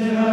there